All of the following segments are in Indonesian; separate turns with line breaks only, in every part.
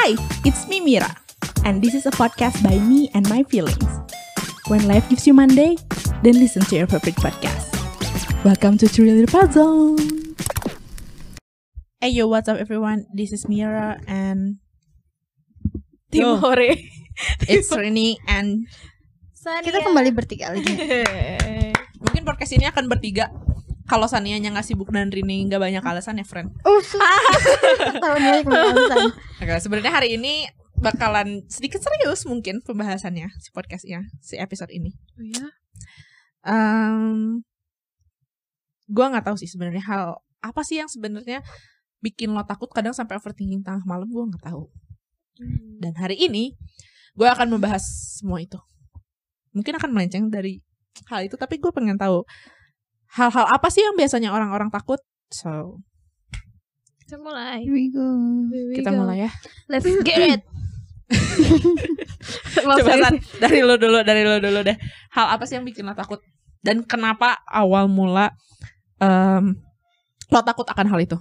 Hi, it's me Mira, and this is a podcast by me and my feelings. When life gives you Monday, then listen to your favorite podcast. Welcome to Little Puzzle. Hey yo, what's up everyone? This is Mira and. Timore. it's Rini and
Kita kembali bertiga lagi.
mungkin podcast ini akan bertiga. Kalau Sanianya nggak sibuk dan Rini nggak banyak alasan ya, friend.
Oh, tahun ini kemarin.
Oke, sebenarnya hari ini bakalan sedikit serius mungkin pembahasannya si podcastnya, si episode ini.
Oh ya.
Um, gua nggak tahu sih sebenarnya hal apa sih yang sebenarnya bikin lo takut kadang sampai overthinking tengah malam gua nggak tahu. Dan hari ini gue akan membahas semua itu. Mungkin akan melenceng dari hal itu, tapi gue pengen tahu hal-hal apa sih yang biasanya orang-orang takut. So
Kita mulai.
Here we go.
Here we
kita
go.
mulai ya.
Let's get it.
Coba. San, dari lo dulu, dari lo dulu deh. Hal apa sih yang bikin lo takut? Dan kenapa awal mula em, lo takut akan hal itu?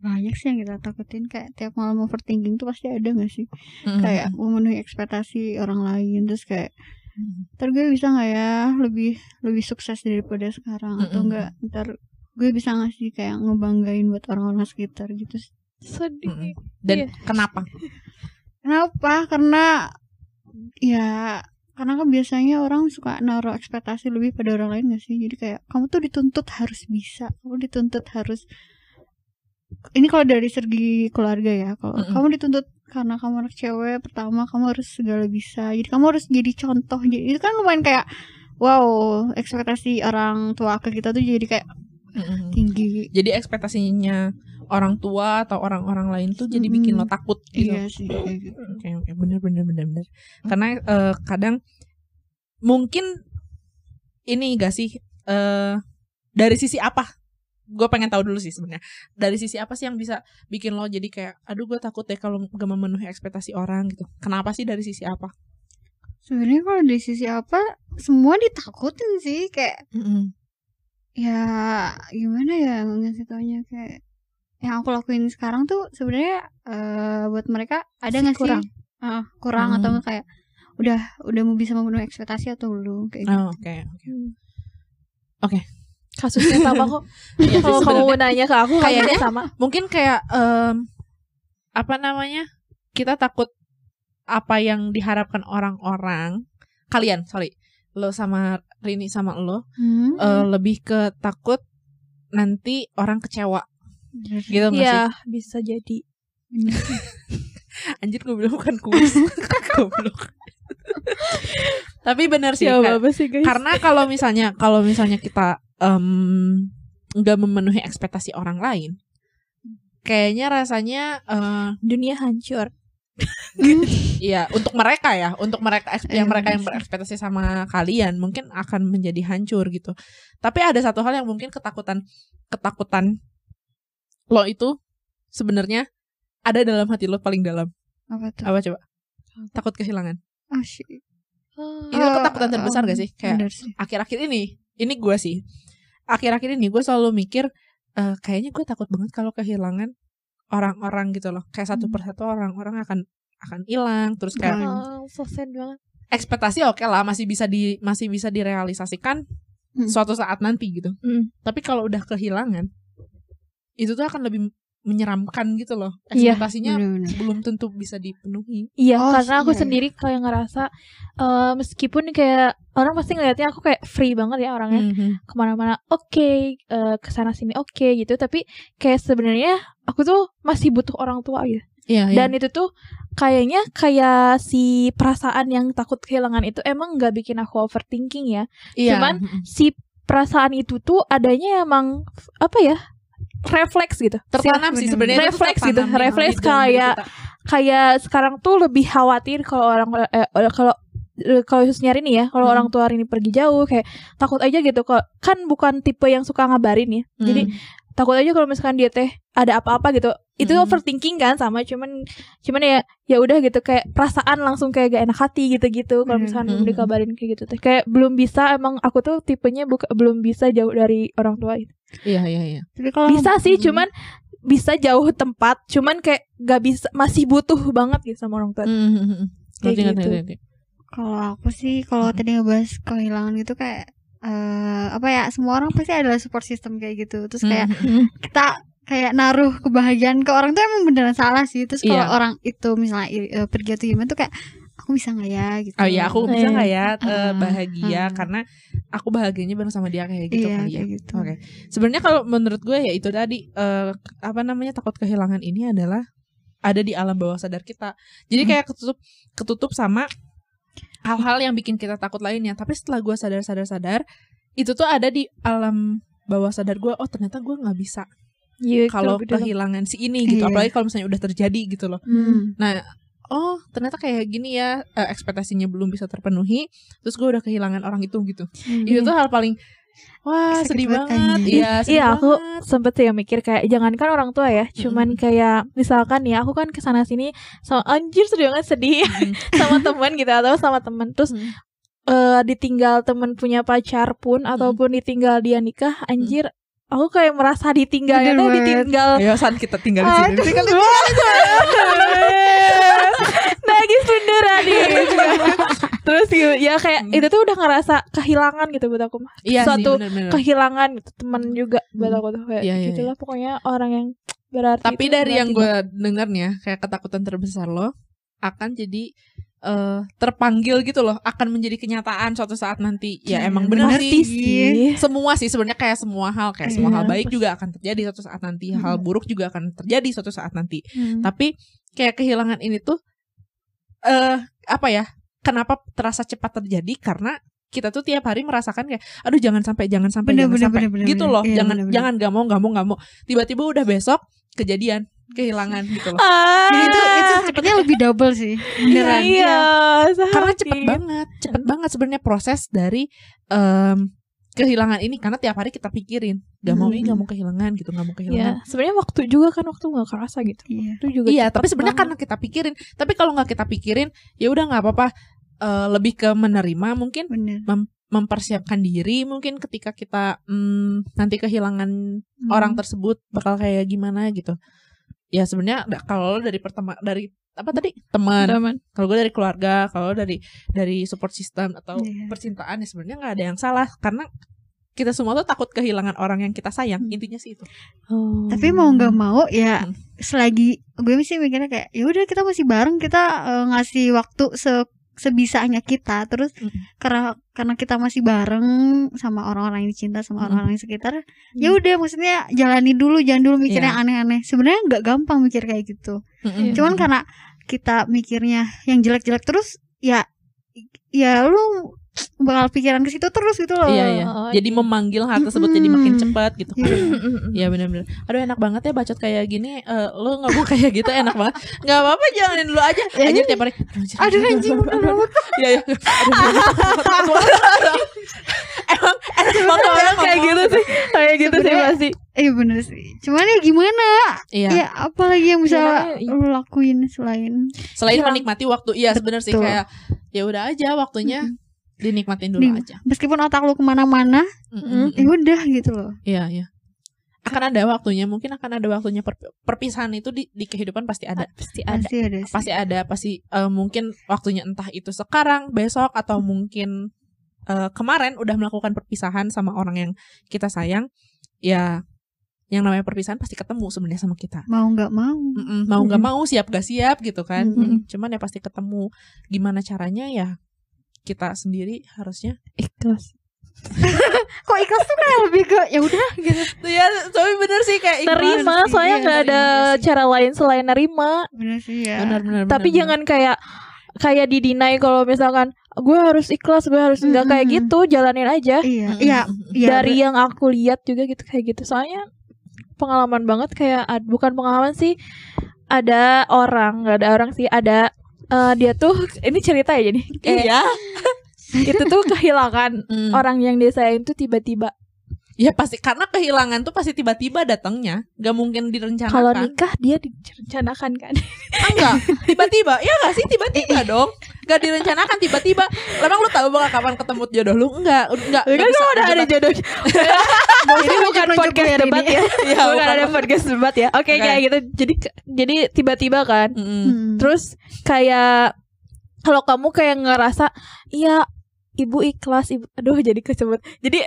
Banyak sih yang kita takutin kayak tiap malam overthinking tuh pasti ada gak sih?
Mm-hmm.
Kayak memenuhi ekspektasi orang lain terus kayak ntar gue bisa nggak ya lebih lebih sukses daripada sekarang atau enggak ntar gue bisa ngasih kayak ngebanggain buat orang-orang sekitar gitu
Sedih.
Dan
Iya.
kenapa?
Kenapa? Karena ya karena kan biasanya orang suka naruh ekspektasi lebih pada orang lain gak sih? Jadi kayak kamu tuh dituntut harus bisa, kamu dituntut harus ini kalau dari segi keluarga ya, kalau
Mm-mm.
kamu dituntut karena kamu anak cewek pertama kamu harus segala bisa. Jadi kamu harus jadi contoh. Jadi itu kan lumayan kayak wow, ekspektasi orang tua ke kita tuh jadi kayak
Mm-mm.
tinggi.
Jadi ekspektasinya orang tua atau orang-orang lain tuh jadi bikin lo takut gitu.
Iya sih kayak gitu.
Oke oke bener bener bener bener. Karena eh, kadang mungkin ini gak sih eh dari sisi apa? Gue pengen tahu dulu sih sebenarnya. Dari sisi apa sih yang bisa bikin lo jadi kayak, aduh gue takut deh kalau gak memenuhi ekspektasi orang gitu. Kenapa sih dari sisi apa?
Sebenarnya kalau dari sisi apa semua ditakutin sih kayak ya gimana ya ngasih taunya kayak yang aku lakuin sekarang tuh sebenarnya eh, buat mereka ada nggak sih
Kurang.
Ah, kurang
Hmm.
atau kayak udah udah mau bisa memenuhi ekspektasi atau belum kayak gitu.
Oh, Oke oke.
Kasusnya sama kok.
Sih,
Kalau kamu mau nanya ke aku,
Kayaknya-
sama.
mungkin kayak em, apa namanya kita takut apa yang diharapkan orang-orang kalian sorry lo sama Rini sama lo
Hmm.
eh, lebih ke takut nanti orang kecewa gitu nggak sih
Iya, bisa jadi.
anjir gue bilang bukan kuis goblok tapi bener sih
Ya apa sih guys?
karena kalau misalnya kalau misalnya kita nggak memenuhi ekspektasi orang lain kayaknya rasanya eh,
dunia hancur.
Iya, untuk mereka ya, untuk mereka yang
Eh,
mereka yang berekspektasi sama kalian mungkin akan menjadi hancur gitu. Tapi ada satu hal yang mungkin ketakutan ketakutan lo itu sebenarnya ada dalam hati lo paling dalam.
apa tuh
Apa coba? Takut kehilangan.
oh
Itu
Oh,
ketakutan terbesar
um,
gak sih? Kayak akhir-akhir ini, ini gue sih. Akhir-akhir ini gue selalu mikir eh, kayaknya gue takut banget kalau kehilangan orang-orang gitu loh. Kayak satu
Hmm.
persatu orang-orang akan akan hilang terus kayak.
Oh, so sad banget.
ekspektasi oke lah masih bisa di masih bisa direalisasikan
Hmm.
suatu saat nanti gitu.
Hmm.
Tapi kalau udah kehilangan itu tuh akan lebih menyeramkan gitu loh.
Iya,
Ekspektasinya
bener-bener.
belum tentu bisa dipenuhi.
Iya,
Oh,
karena aku
iya.
sendiri kayak ngerasa eh, meskipun kayak orang pasti ngelihatnya aku kayak free banget ya orangnya
Mhm.
ke mana-mana oke eh, ke sana sini oke gitu tapi kayak sebenarnya aku tuh masih butuh orang tua gitu
Iya, iya.
dan itu tuh kayaknya kayak si perasaan yang takut kehilangan itu emang nggak bikin aku overthinking ya
Iya.
cuman
Mhm.
si perasaan itu tuh adanya emang apa ya refleks gitu
tertanam sih sebenarnya itu tuh
Refleks gitu, refleks kayak-
kita.
kayak sekarang tuh lebih khawatir kalau orang eh, eh, kalau eh, kalau khususnya Rini ya kalau
Hmm.
orang tua Rini pergi jauh kayak takut aja gitu kok kan bukan tipe yang suka ngabarin ya jadi
Hmm.
takut aja kalau misalkan dia teh ada apa-apa gitu itu
Mm.
overthinking kan sama cuman cuman ya ya udah gitu kayak perasaan langsung kayak gak enak hati gitu-gitu kalau
Mm.
misalkan
Mm.
dikabarin kayak gitu teh kayak belum bisa emang aku tuh tipenya buka, belum bisa jauh dari orang tua itu
Iya, iya, iya.
Tapi kalau
bisa sih
Hmm.
cuman bisa jauh tempat cuman kayak gak bisa masih butuh banget gitu sama orang tua
Hmm.
Kayak
Ngerti,
gitu.
ngerti.
Kalau aku sih kalau
Hmm.
tadi ngebahas kehilangan gitu kayak eh apa ya semua orang pasti adalah support system kayak gitu. Terus kayak
Hmm.
kita kayak naruh kebahagiaan ke orang tuh emang beneran salah sih. Terus kalau
Iya.
orang itu misalnya eh, pergi atau gimana tuh kayak aku bisa nggak ya gitu.
Oh iya, aku bisa
Iya.
nggak ya
Ah,
bahagia
ah.
karena aku bahagianya bareng sama dia kayak gitu
Iya,
kali ya.
kayak gitu.
Oke. Sebenarnya kalau menurut gue ya itu tadi eh, apa namanya takut kehilangan ini adalah ada di alam bawah sadar kita. Jadi
Hmm.
kayak ketutup ketutup sama hal-hal yang bikin kita takut lainnya. Tapi setelah gue sadar-sadar-sadar, itu tuh ada di alam bawah sadar gue. Oh ternyata gue nggak bisa
Iya,
kalau kehilangan si ini gitu.
Iya.
Apalagi kalau misalnya udah terjadi gitu loh.
Hmm.
Nah, oh ternyata kayak gini ya eh, ekspektasinya belum bisa terpenuhi, terus gue udah kehilangan orang itu gitu. Itu tuh hal paling wah
Sakit
sedih
banget.
Iya, sedih
Iya aku
banget.
sempet sih yang mikir kayak jangankan orang tua ya, cuman kayak misalkan ya aku kan ke sana sini sama anjir sedih banget sedih
Mm.
sama teman gitu atau sama teman terus
Mm.
eh, ditinggal teman punya pacar pun ataupun ditinggal dia nikah anjir aku kayak merasa ditinggal ya
Bener
ditinggal.
Ayo saat kita tinggal di sini. Tinggal
nangis beneran nih. Terus ya ya kayak
Hmm.
itu tuh udah ngerasa kehilangan gitu buat aku mah
Iya
Suatu
sih, bener-bener.
kehilangan gitu teman juga buat aku tuh kayak
Iya, iya,
gitulah pokoknya orang yang berarti
Tapi
itu
dari yang gue dengarnya, kayak ketakutan terbesar lo akan jadi eh, terpanggil gitu loh, akan menjadi kenyataan suatu saat nanti. Ya
Iya,
emang bener
pasti
sih.
sih
Semua sih sebenarnya kayak semua hal, kayak semua
Iya,
hal baik
pasti.
juga akan terjadi suatu saat nanti, hal buruk juga akan terjadi suatu saat nanti.
Hmm.
Tapi kayak kehilangan ini tuh eh apa ya? Kenapa terasa cepat terjadi? Karena kita tuh tiap hari merasakan kayak aduh jangan sampai jangan sampai
Bener,
jangan
bener,
sampai
bener, bener,
gitu
bener.
loh.
Iya,
jangan
bener, bener.
jangan gak mau gak mau gak mau. Tiba-tiba udah besok kejadian kehilangan gitu loh.
Ah,
Jadi itu itu cepetnya lebih double sih. Beneran.
iya,
Karena
sehati.
cepet banget, cepet banget sebenarnya proses dari em, kehilangan ini karena tiap hari kita pikirin gak mau ini gak mau kehilangan gitu gak mau
Iya,
kehilangan
sebenarnya waktu juga kan waktu nggak kerasa gitu.
Iya.
Itu juga
iya tapi sebenarnya karena kita pikirin tapi kalau nggak kita pikirin ya udah nggak apa-apa Eh, lebih ke menerima mungkin
Bener.
mempersiapkan diri mungkin ketika kita mm, nanti kehilangan
Hmm.
orang tersebut bakal kayak gimana gitu ya sebenarnya kalau lo dari pertama dari apa tadi teman
Teman.
kalau gue dari keluarga kalau dari dari support system atau
Iya.
percintaan ya sebenarnya nggak ada yang salah karena kita semua tuh takut kehilangan orang yang kita sayang
Hmm.
intinya sih itu
Oh.
Tapi mau nggak mau ya
Hmm.
selagi gue sih mikirnya kayak ya udah kita masih bareng kita eh, ngasih waktu se sebisanya kita terus
Hmm.
karena karena kita masih bareng sama orang-orang yang dicinta sama
Hmm.
orang-orang yang sekitar ya udah maksudnya jalani dulu jangan dulu mikir
Iya.
yang aneh-aneh sebenarnya nggak gampang mikir kayak gitu
Mm-mm.
cuman karena kita mikirnya yang jelek-jelek terus ya ya lu bakal pikiran ke situ terus gitu loh
Iya iya.
Oh,
Jadi
iya.
memanggil hal tersebut jadi makin cepat gitu.
Iya.
Iya benar-benar. Aduh enak banget ya bacot kayak gini. Eh lo ngomong kayak gitu enak banget. Gak apa-apa jalanin dulu aja.
Ya,
Anjir
iya.
tiap hari.
aduh anjing
Iya iya. Emang enak banget ya
kayak gitu sih. Kayak gitu sih pasti.
iya bener sih cuman ya gimana
Iya.
ya apalagi yang bisa
Gimana ya?
lu lakuin selain
Selain menikmati waktu, iya sebenarnya sih kayak ya udah aja waktunya dinikmatin dulu
Nih,
aja.
meskipun otak lu ke mana-mana
Mm-mm.
ya udah gitu loh
Iya iya. Akan ada waktunya, mungkin akan ada waktunya per- perpisahan itu di, di kehidupan pasti ada.
Pasti ada.
pasti ada sih.
pasti ada pasti eh, mungkin waktunya entah itu sekarang besok atau mungkin eh, kemarin udah melakukan perpisahan sama orang yang kita sayang ya yang namanya perpisahan pasti ketemu sebenarnya sama kita
mau nggak mau
Mm-mm, mau nggak mau siap gak siap gitu kan
Mm-mm.
cuman ya pasti ketemu gimana caranya ya kita sendiri harusnya
Ikhlas.
kok ikhlas tuh kayak lebih ke ya udah gitu
Tuh ya tapi bener sih kayak ikhlas.
Nerima,
sih,
soalnya
iya,
nggak ada
nerima sih.
cara lain selain nerima.
bener sih ya
benar benar
Tapi
benar,
jangan kayak kayak didinai kalau misalkan gue harus ikhlas, gue harus nggak kayak
Mm-mm.
gitu, jalanin aja.
iya iya iya
Dari yang aku lihat juga gitu kayak gitu. Soalnya pengalaman banget kayak bukan pengalaman sih ada orang, nggak ada orang sih, ada eh, dia tuh ini cerita ya jadi? Kayak
iya
itu tuh kehilangan
Mm.
orang yang dia sayang tuh tiba-tiba.
Ya pasti karena kehilangan tuh pasti tiba-tiba datangnya. Nggak mungkin direncanakan.
Kalau nikah dia direncanakan kan?
Ah, enggak tiba-tiba. Ya enggak sih? Tiba-tiba dong. Enggak direncanakan tiba-tiba. Emang lu tahu bakal kapan ketemu jodoh lu? Enggak enggak
kan
enggak
udah ada jodoh ini bukan podcast
hari
debat
ini.
ya.
Iya,
bukan
bukan.
ada podcast debat ya. Oke
Oke.
kayak gitu. Jadi jadi tiba-tiba kan.
Hmm.
Terus kayak kalau kamu kayak ngerasa iya ibu ikhlas ibu aduh jadi kesebut. Jadi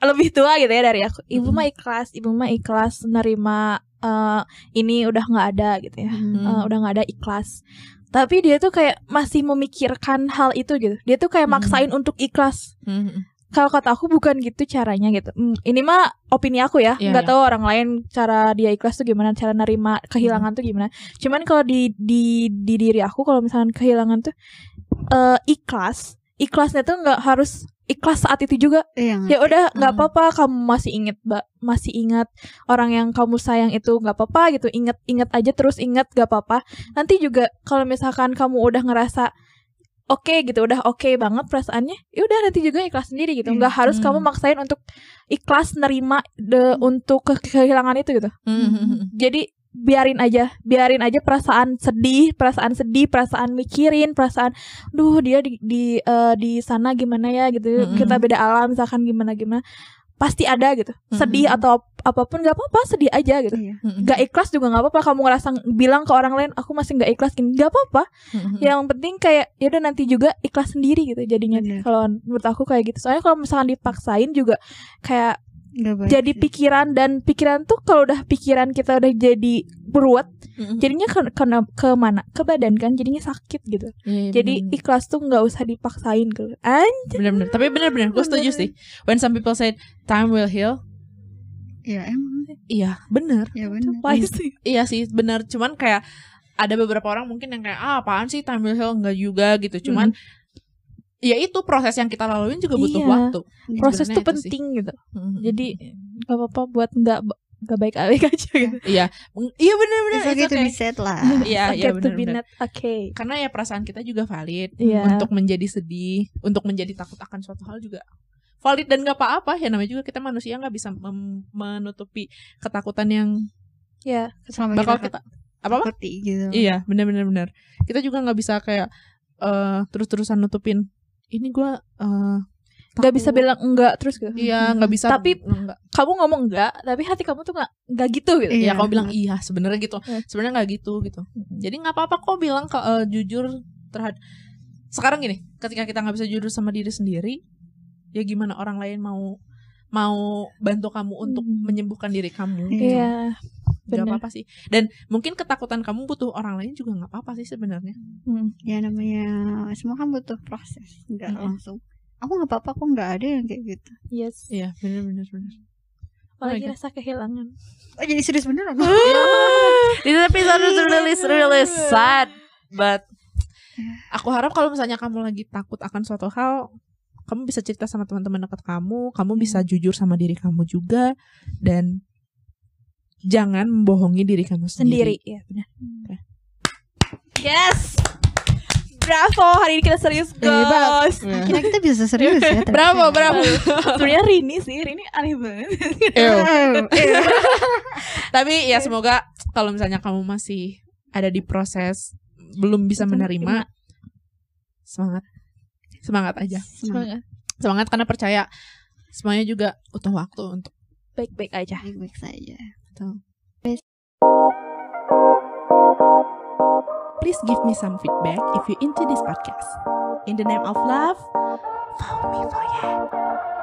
lebih tua gitu ya dari aku. Ibu mah ikhlas, ibu mah ikhlas nerima eh, ini udah nggak ada gitu ya.
Hmm.
Eh, udah nggak ada ikhlas. Tapi dia tuh kayak masih memikirkan hal itu gitu. Dia tuh kayak
Mm.
maksain untuk ikhlas.
Mm-mm.
Kalau kata aku bukan gitu caranya gitu. Hmm, ini mah opini aku ya.
Iya,
Nggak
iya.
tahu orang lain cara dia ikhlas tuh gimana, cara nerima kehilangan tuh gimana. Cuman kalau di di di diri aku kalau misalkan kehilangan tuh eh ikhlas. Ikhlasnya tuh nggak harus ikhlas saat itu juga.
Iya,
Ya udah nggak
Hmm.
apa-apa kamu masih inget mbak, masih ingat orang yang kamu sayang itu nggak apa-apa gitu. Ingat ingat aja terus ingat nggak apa-apa. Nanti juga kalau misalkan kamu udah ngerasa oke gitu, udah oke banget perasaannya, ya udah nanti juga ikhlas sendiri gitu. Nggak harus
Hmm.
kamu maksain untuk ikhlas nerima de, untuk ke- kehilangan itu gitu.
Mm-mm.
Jadi biarin aja, biarin aja perasaan sedih, perasaan sedih, perasaan mikirin, perasaan, duh dia di di eh, di sana gimana ya gitu,
Mm-mm.
kita beda alam misalkan gimana gimana, pasti ada gitu, sedih
Mm-mm.
atau apa pun nggak apa-apa, sedih aja gitu.
Iya.
Mm-mm.
Gak ikhlas juga nggak apa-apa, kamu ngerasa bilang ke orang lain, aku masih nggak ikhlas gini, nggak apa-apa. Yang penting kayak ya udah nanti juga ikhlas sendiri gitu jadinya.
Bener.
Kalau menurut aku kayak gitu, soalnya kalau misalkan dipaksain juga kayak
Nggak baik
jadi
sih.
pikiran dan pikiran tuh kalau udah pikiran kita udah jadi beruat jadinya ke, ke, ke mana ke badan kan jadinya sakit gitu
Iya, iya,
jadi
bener-bener.
ikhlas tuh nggak usah dipaksain gitu anjir
bener-bener tapi bener-bener gue setuju sih when some people say time will heal
Iya emang.
iya bener.
Ya benar.
wise sih.
Iya sih bener. Cuman kayak ada beberapa orang mungkin yang kayak ah apaan sih time will heal enggak juga? gitu. Cuman ya itu proses yang kita laluin juga butuh
Iya.
waktu.
Proses
Sebenarnya
tuh
itu sih.
penting gitu.
Mhm.
jadi nggak apa-apa buat nggak nggak baik-baik aja gitu.
Iya. Mm, iya bener-bener
It's okay to be sad lah.
iya iya
Forget to be
bener-bener
not. Okay.
Karena ya perasaan kita juga valid
Iya.
untuk menjadi sedih untuk menjadi takut akan suatu hal juga valid dan gak apa-apa. Ya namanya juga kita manusia nggak bisa menutupi ketakutan yang
ya
Selama
bakal
kita
kita apa apa
gitu.
iya bener-bener bener kita juga nggak bisa kayak eh terus-terusan nutupin ini gua eh
nggak bisa bilang enggak terus gitu
iya nggak bisa
Tapi-
nggak.
kamu ngomong enggak tapi hati kamu tuh nggak nggak gitu gitu.
Ya
Iya.
kamu bilang iya sebenarnya gitu
Iya.
sebenarnya nggak gitu gitu. Jadi nggak apa-apa kok bilang ke eh, jujur terhadap sekarang gini ketika kita nggak bisa jujur sama diri sendiri ya gimana orang lain mau mau bantu kamu untuk
Hmm.
menyembuhkan diri kamu
Iya.
iya
nggak
bener.
apa-apa sih dan mungkin ketakutan kamu butuh orang lain juga nggak apa-apa sih sebenarnya
Hmm.
Ya namanya semua kan butuh proses, nggak
Mm-mm.
langsung. Aku nggak apa-apa kok nggak ada yang kayak gitu.
yes
iya benar-benar benar
apalagi
Oh
rasa kehilangan
Oh jadi serius bener aku.
This episode is really really sad, but aku harap kalau misalnya kamu lagi takut akan suatu hal, kamu bisa cerita sama teman-teman dekat kamu, kamu bisa jujur sama diri kamu juga dan jangan membohongi diri kamu
sendiri
sendiri.
ya benar
Oke.
yes bravo hari ini kita serius
Hebat.
guys
Kira kita bisa serius ya.
Bravo, bravo.
sebenarnya Rini sih Rini aneh banget
Ew.
Eh,
Tapi ya semoga kalau misalnya kamu masih ada di proses belum bisa menerima, semangat, semangat aja,
Semangat.
semangat karena percaya semuanya juga butuh waktu untuk
baik-baik aja
Baik-baik saja.
Please give me some feedback if you into this podcast. In the name of love, follow me for yeah.